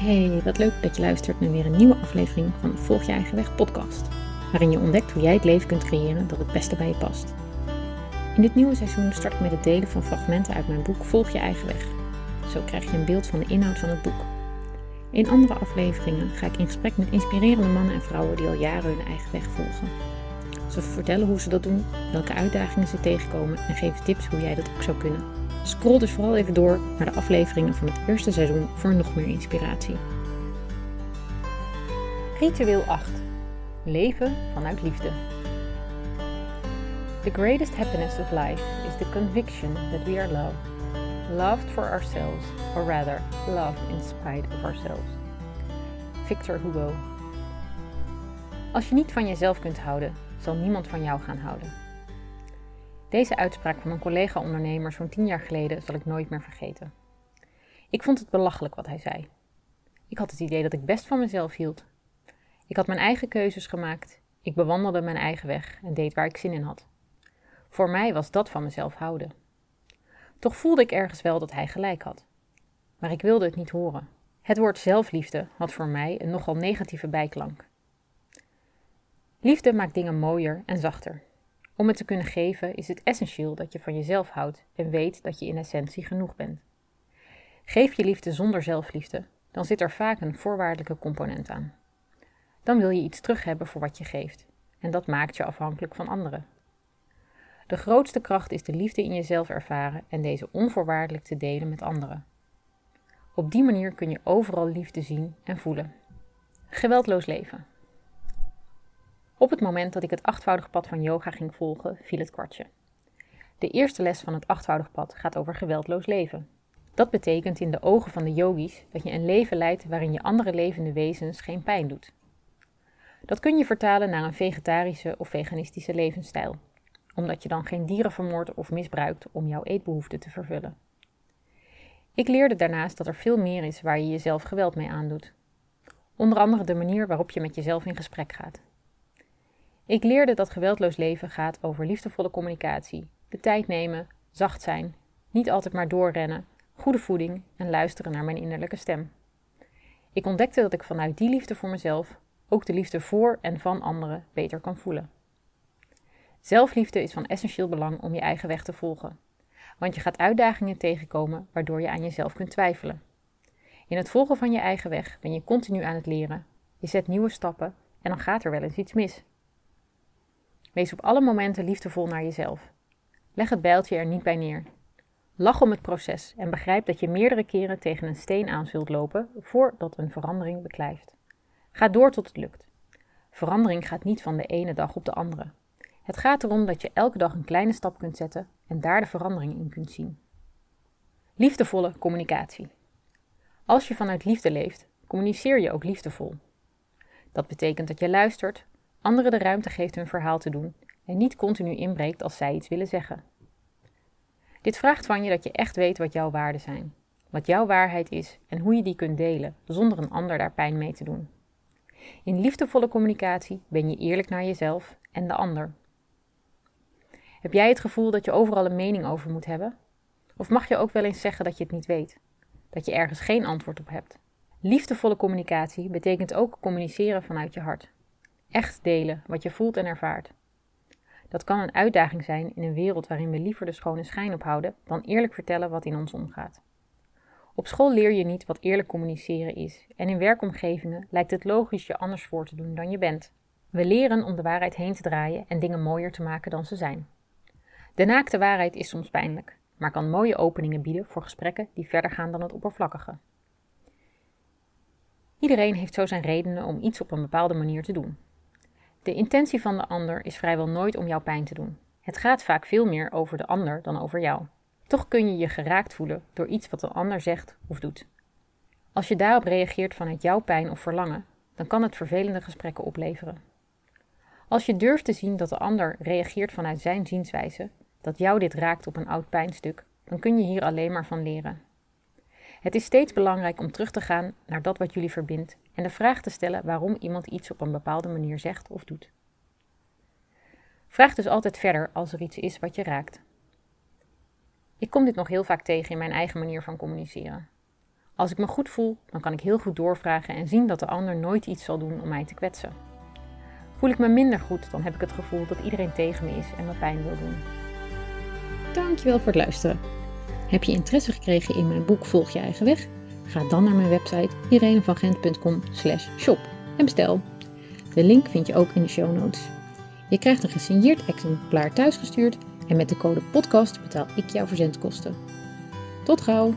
Hey, wat leuk dat je luistert naar weer een nieuwe aflevering van de Volg je eigen weg podcast, waarin je ontdekt hoe jij het leven kunt creëren dat het beste bij je past. In dit nieuwe seizoen start ik met het delen van fragmenten uit mijn boek Volg je eigen weg. Zo krijg je een beeld van de inhoud van het boek. In andere afleveringen ga ik in gesprek met inspirerende mannen en vrouwen die al jaren hun eigen weg volgen. Ze vertellen hoe ze dat doen, welke uitdagingen ze tegenkomen en geven tips hoe jij dat ook zou kunnen. Scroll dus vooral even door naar de afleveringen van het eerste seizoen voor nog meer inspiratie. Ritueel 8. Leven vanuit liefde. The greatest happiness of life is the conviction that we are loved. Loved for ourselves, or rather, loved in spite of ourselves. Victor Hugo. Als je niet van jezelf kunt houden, zal niemand van jou gaan houden. Deze uitspraak van een collega-ondernemer zo'n tien jaar geleden zal ik nooit meer vergeten. Ik vond het belachelijk wat hij zei. Ik had het idee dat ik best van mezelf hield. Ik had mijn eigen keuzes gemaakt, ik bewandelde mijn eigen weg en deed waar ik zin in had. Voor mij was dat van mezelf houden. Toch voelde ik ergens wel dat hij gelijk had. Maar ik wilde het niet horen. Het woord zelfliefde had voor mij een nogal negatieve bijklank. Liefde maakt dingen mooier en zachter. Om het te kunnen geven is het essentieel dat je van jezelf houdt en weet dat je in essentie genoeg bent. Geef je liefde zonder zelfliefde, dan zit er vaak een voorwaardelijke component aan. Dan wil je iets terug hebben voor wat je geeft, en dat maakt je afhankelijk van anderen. De grootste kracht is de liefde in jezelf ervaren en deze onvoorwaardelijk te delen met anderen. Op die manier kun je overal liefde zien en voelen. Geweldloos leven. Op het moment dat ik het achtvoudig pad van yoga ging volgen, viel het kwartje. De eerste les van het achtvoudig pad gaat over geweldloos leven. Dat betekent in de ogen van de yogis dat je een leven leidt waarin je andere levende wezens geen pijn doet. Dat kun je vertalen naar een vegetarische of veganistische levensstijl, omdat je dan geen dieren vermoordt of misbruikt om jouw eetbehoeften te vervullen. Ik leerde daarnaast dat er veel meer is waar je jezelf geweld mee aandoet. Onder andere de manier waarop je met jezelf in gesprek gaat. Ik leerde dat geweldloos leven gaat over liefdevolle communicatie, de tijd nemen, zacht zijn, niet altijd maar doorrennen, goede voeding en luisteren naar mijn innerlijke stem. Ik ontdekte dat ik vanuit die liefde voor mezelf ook de liefde voor en van anderen beter kan voelen. Zelfliefde is van essentieel belang om je eigen weg te volgen, want je gaat uitdagingen tegenkomen waardoor je aan jezelf kunt twijfelen. In het volgen van je eigen weg ben je continu aan het leren, je zet nieuwe stappen en dan gaat er wel eens iets mis. Wees op alle momenten liefdevol naar jezelf. Leg het bijltje er niet bij neer. Lach om het proces en begrijp dat je meerdere keren tegen een steen aan zult lopen voordat een verandering beklijft. Ga door tot het lukt. Verandering gaat niet van de ene dag op de andere. Het gaat erom dat je elke dag een kleine stap kunt zetten en daar de verandering in kunt zien. Liefdevolle communicatie. Als je vanuit liefde leeft, communiceer je ook liefdevol. Dat betekent dat je luistert, anderen de ruimte geeft hun verhaal te doen en niet continu inbreekt als zij iets willen zeggen. Dit vraagt van je dat je echt weet wat jouw waarden zijn, wat jouw waarheid is en hoe je die kunt delen zonder een ander daar pijn mee te doen. In liefdevolle communicatie ben je eerlijk naar jezelf en de ander. Heb jij het gevoel dat je overal een mening over moet hebben? Of mag je ook wel eens zeggen dat je het niet weet? Dat je ergens geen antwoord op hebt? Liefdevolle communicatie betekent ook communiceren vanuit je hart. Echt delen wat je voelt en ervaart. Dat kan een uitdaging zijn in een wereld waarin we liever de schone schijn ophouden dan eerlijk vertellen wat in ons omgaat. Op school leer je niet wat eerlijk communiceren is en in werkomgevingen lijkt het logisch je anders voor te doen dan je bent. We leren om de waarheid heen te draaien en dingen mooier te maken dan ze zijn. De naakte waarheid is soms pijnlijk, maar kan mooie openingen bieden voor gesprekken die verder gaan dan het oppervlakkige. Iedereen heeft zo zijn redenen om iets op een bepaalde manier te doen. De intentie van de ander is vrijwel nooit om jou pijn te doen. Het gaat vaak veel meer over de ander dan over jou. Toch kun je je geraakt voelen door iets wat de ander zegt of doet. Als je daarop reageert vanuit jouw pijn of verlangen, dan kan het vervelende gesprekken opleveren. Als je durft te zien dat de ander reageert vanuit zijn zienswijze, dat jou dit raakt op een oud pijnstuk, dan kun je hier alleen maar van leren. Het is steeds belangrijk om terug te gaan naar dat wat jullie verbindt en de vraag te stellen waarom iemand iets op een bepaalde manier zegt of doet. Vraag dus altijd verder als er iets is wat je raakt. Ik kom dit nog heel vaak tegen in mijn eigen manier van communiceren. Als ik me goed voel, dan kan ik heel goed doorvragen en zien dat de ander nooit iets zal doen om mij te kwetsen. Voel ik me minder goed, dan heb ik het gevoel dat iedereen tegen me is en me pijn wil doen. Dankjewel voor het luisteren. Heb je interesse gekregen in mijn boek Volg je eigen weg? Ga dan naar mijn website irenevangent.com shop en bestel. De link vind je ook in de show notes. Je krijgt een gesigneerd exemplaar thuisgestuurd en met de code podcast betaal ik jouw verzendkosten. Tot gauw!